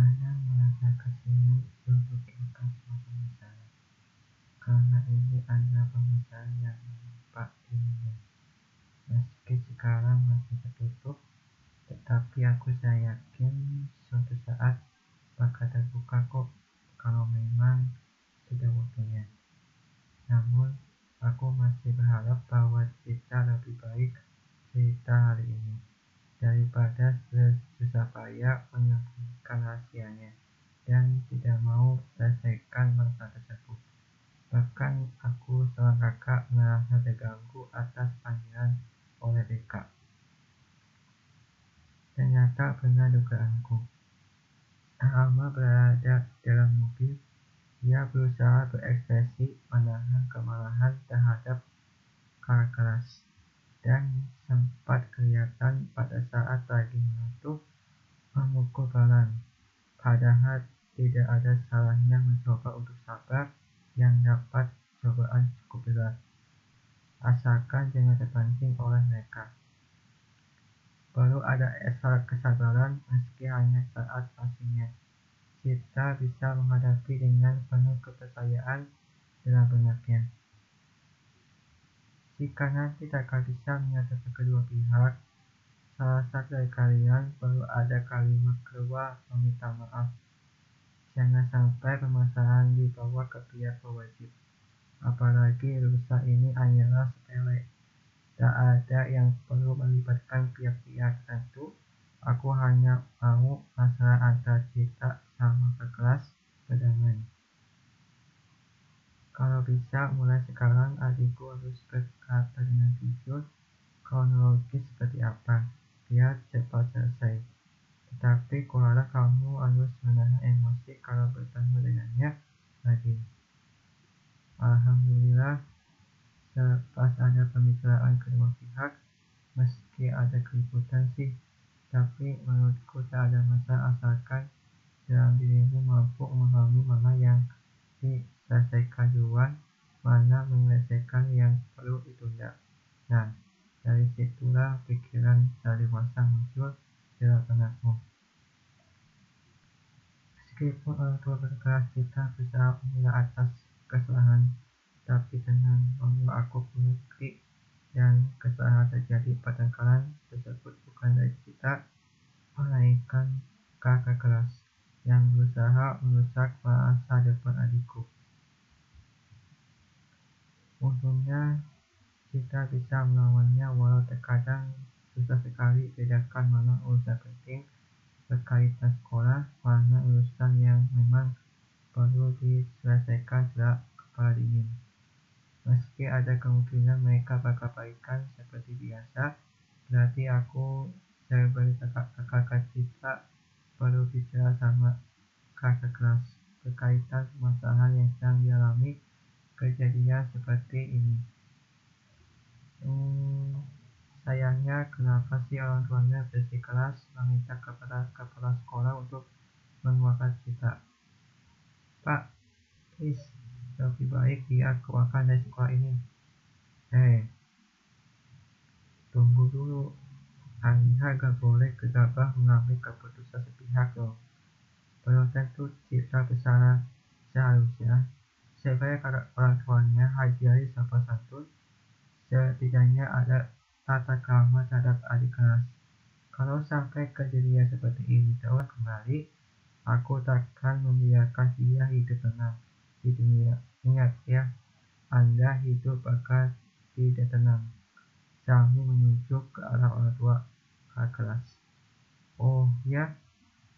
Kadang merasa ke sini untuk suatu masalah, karena ini adalah permasalahan yang menimpa dirinya. Meski sekarang masih tertutup, tetapi aku saya yakin suatu saat bakal terbuka kok kalau memang sudah waktunya. Namun, aku masih berharap bahwa cerita lebih baik cerita hari ini daripada susah payah menyembunyikan rahasianya dan tidak mau selesaikan masalah tersebut. Bahkan aku seorang kakak merasa terganggu atas panggilan oleh Beka. Ternyata benar dugaanku. Alma berada dalam mobil. Ia berusaha berekspresi menahan kemarahan terhadap kakak kelas dan sempat kelihatan pada saat lagi mengantuk memukul balan. Padahal tidak ada salahnya mencoba untuk sabar jangan terpancing oleh mereka. Perlu ada esa kesabaran meski hanya saat pastinya. Kita bisa menghadapi dengan penuh kepercayaan dalam benaknya. Jika nanti tak bisa menyatukan kedua pihak, salah satu dari kalian perlu ada kalimat keluar meminta maaf Jangan sampai permasalahan dibawa ke pihak berwajib. Apalagi rusa ini hanyalah Tak ada yang perlu melibatkan pihak-pihak tertentu. Aku hanya mau masalah antar kita sama kelas berdamai. Kalau bisa, mulai sekarang adikku harus berkata dengan jujur kronologis seperti apa, biar cepat selesai. Tetapi kuharap kamu harus menahan emosi kalau bertemu dengannya lagi. Alhamdulillah, selepas ada pembicaraan kedua pihak, meski ada keributan sih, tapi menurutku tak ada masalah asalkan dalam dirimu mampu memahami mana yang diselesaikan duluan, mana menyelesaikan yang perlu ditunda. Nah, dari situlah pikiran dari dewasa muncul dalam benakmu. Meskipun orang tua berkeras kita berusaha membela atas kesalahan, tapi bahwa aku bukti dan kesalahan terjadi pada kalian tersebut bukan dari kita, melainkan kakak kelas yang berusaha merusak masa depan adikku. Untungnya kita bisa melawannya walau terkadang susah sekali bedakan mana urusan penting berkaitan sekolah, mana urusan yang memang perlu diselesaikan secara kepala dingin. Meski ada kemungkinan mereka bakal baikan seperti biasa, berarti aku sebagai kakak-kakak kita perlu bicara sama kakak kelas berkaitan permasalahan yang sedang dialami kejadian seperti ini. Hmm, Sayangnya, kenapa sih orang tuanya bersikeras meminta kepada kepala sekolah untuk mengeluarkan kita? Pak, please, lebih baik dia keluarkan dari sekolah ini. Hei, tunggu dulu. Anda gak boleh gegabah mengambil keputusan sepihak loh. Belum tentu kita bersalah seharusnya. Sebagai orang tuanya hajari sopan santun, setidaknya ada tata krama terhadap adik kelas. Kalau sampai kejadian seperti ini terulang kembali, aku takkan membiarkan dia hidup tenang di dunia. Ingat ya, Anda hidup bakal tidak tenang. Sambil menunjuk ke arah orang tua ke kelas. Oh ya,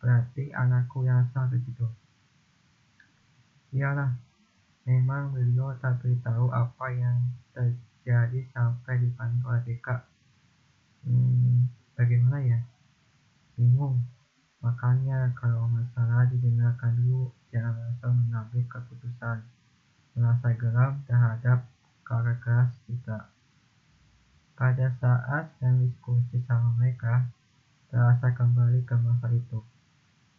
berarti anakku yang salah begitu. Iyalah, memang beliau tak beritahu apa yang terjadi jadi sampai dipanggil oleh BK. Hmm, bagaimana ya? Bingung. Makanya kalau masalah didengarkan dulu, jangan langsung mengambil keputusan. Merasa geram terhadap kakak kelas kita. Pada saat yang diskusi sama mereka, terasa kembali ke masa itu.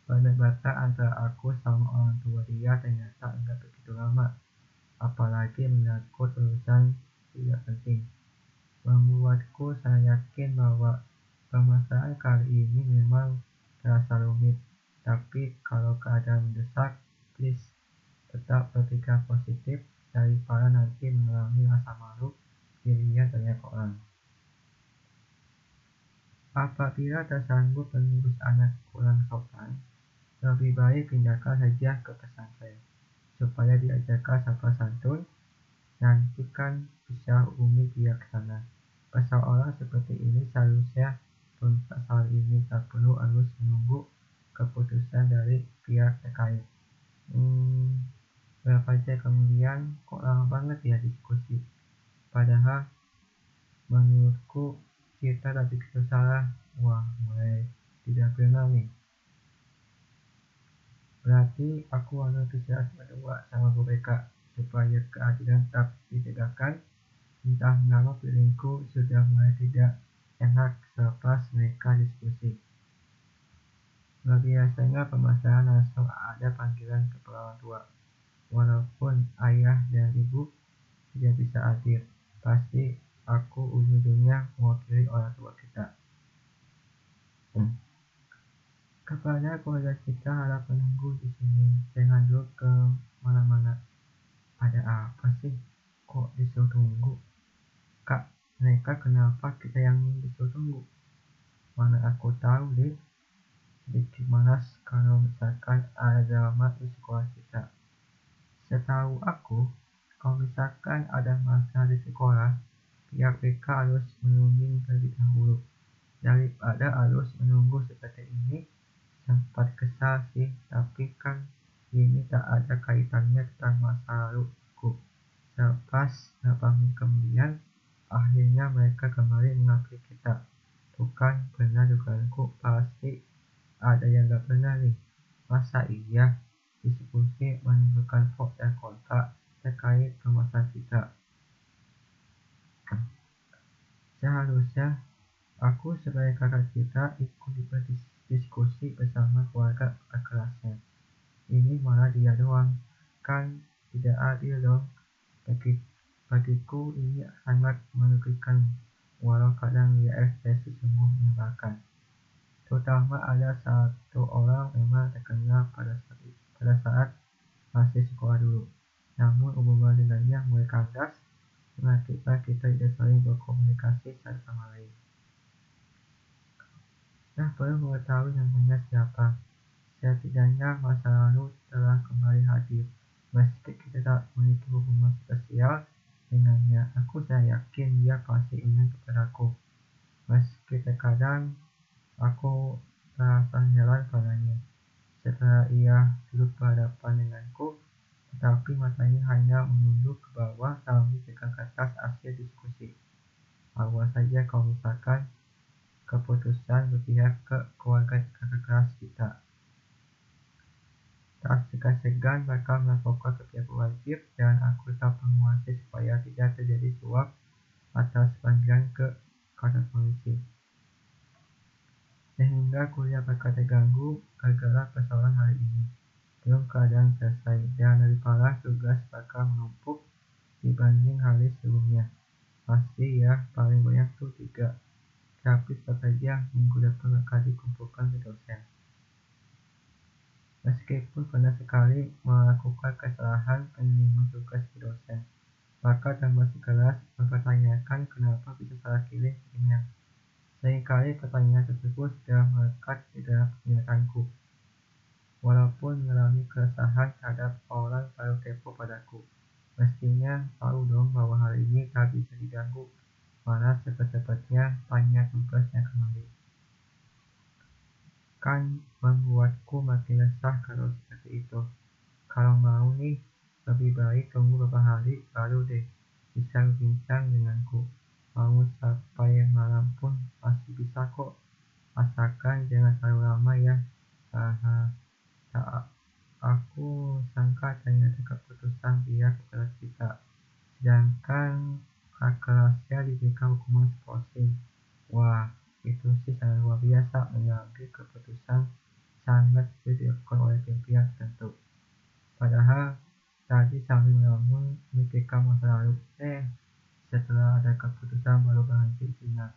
Perdebatan antara aku sama orang tua dia ternyata enggak begitu lama. Apalagi menyangkut urusan tidak penting. Membuatku saya yakin bahwa permasalahan kali ini memang terasa rumit, tapi kalau keadaan mendesak, please tetap berpikir positif daripada nanti mengalami rasa malu dilihat banyak orang. Apabila tersanggup mengurus anak kurang sopan, lebih baik pindahkan saja ke pesantren, supaya diajarkan sopan santun, nanti kan bisa umi dia ke sana. Persoalan seperti ini seharusnya hal ini tak perlu harus menunggu keputusan dari pihak terkait. Hmm, berapa jam kemudian kok lama banget ya diskusi. Padahal menurutku kita tak begitu salah. Wah, mulai tidak benar nih. Berarti aku harus bisa berdua sama BK supaya keadilan tetap ditegakkan. Entah mengapa pilihku sudah mulai tidak enak selepas mereka diskusi. Biasanya permasalahan langsung ada panggilan ke orang tua. Walaupun ayah dan ibu tidak bisa hadir, pasti aku ujung-ujungnya mewakili orang tua kita. Hmm. Kepada keluarga kita harap menunggu di sini, jangan dulu ke mana-mana. Ada apa sih? Kok disuruh tunggu? Kak, mereka kenapa kita yang disuruh tunggu? Mana aku tahu deh. Sedikit malas kalau misalkan ada drama di sekolah kita. Setahu aku, kalau misalkan ada masalah di sekolah, pihak BK harus menuding terlebih dahulu. Daripada harus menunggu seperti ini sempat kesal sih tapi kan ini tak ada kaitannya tentang masa laluku. Beberapa minggu kemudian akhirnya mereka kembali mengakui Seharusnya aku sebagai kakak kita ikut berdiskusi bersama keluarga kelasnya. Ini malah dia doang, kan tidak adil dong. Bagi, bagiku ini sangat merugikan, walau kadang dia ekspresi sungguh menyebalkan. Terutama ada satu orang memang terkenal pada saat, pada saat masih sekolah dulu. Namun hubungan dengannya mulai kandas mengakibatkan kita tidak saling berkomunikasi satu sama lain. Nah, perlu mengetahui namanya siapa. Setidaknya masa lalu telah kembali hadir. Meski kita tak memiliki hubungan spesial dengannya, aku saya yakin dia pasti ingin kepadaku. Meski terkadang aku terasa heran padanya. Setelah ia duduk berhadapan denganku, tetapi matanya hanya menunduk ke bawah sambil pegang kertas hasil diskusi. Awas saja kalau misalkan keputusan berpihak ke keluarga kakak kelas kita. Tak segan-segan melaporkan ke pihak wajib dan aku tak penguasai supaya tidak terjadi suap atas panggilan ke kantor polisi. Sehingga kuliah bakal terganggu gara-gara persoalan hari ini belum keadaan selesai dan lebih parah tugas bakal menumpuk dibanding hari sebelumnya. Pasti ya, paling banyak tuh tiga. Tapi saja minggu depan akan dikumpulkan ke dosen. Meskipun pernah sekali melakukan kesalahan penerimaan tugas ke dosen, maka tambah sekelas mempertanyakan kenapa bisa salah pilih email. Seringkali pertanyaan tersebut sudah melekat di dalam ingatanku walaupun mengalami keresahan terhadap orang paruh tempo padaku. Mestinya tahu dong bahwa hal ini tak bisa diganggu, malah cepat-cepatnya tanya tugasnya kembali. Kan membuatku makin resah kalau seperti itu. Kalau mau nih, lebih baik tunggu beberapa hari baru deh bisa berbincang denganku. Mau sampai malam pun masih bisa kok. Asalkan jangan terlalu lama ya. Haha. Tak aku sangka ternyata keputusan dia kepada kita. Sedangkan kakak kelasnya diberikan hukuman seposting. Wah, itu sih sangat luar biasa mengambil keputusan sangat dilakukan oleh pihak tertentu. Padahal tadi sambil melamun memikirkan masa lalu, eh setelah ada keputusan baru berhenti ingat.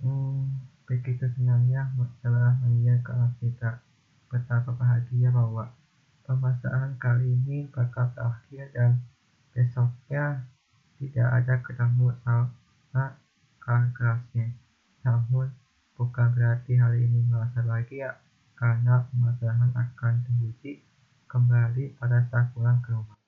Hmm, Begitu senangnya setelah melihat kalau kita betapa bahagia bahwa permasalahan kali ini bakal berakhir dan besoknya tidak ada ketemu sama kerasnya. Namun, bukan berarti hari ini merasa bahagia, karena permasalahan akan teruji kembali pada saat pulang ke rumah.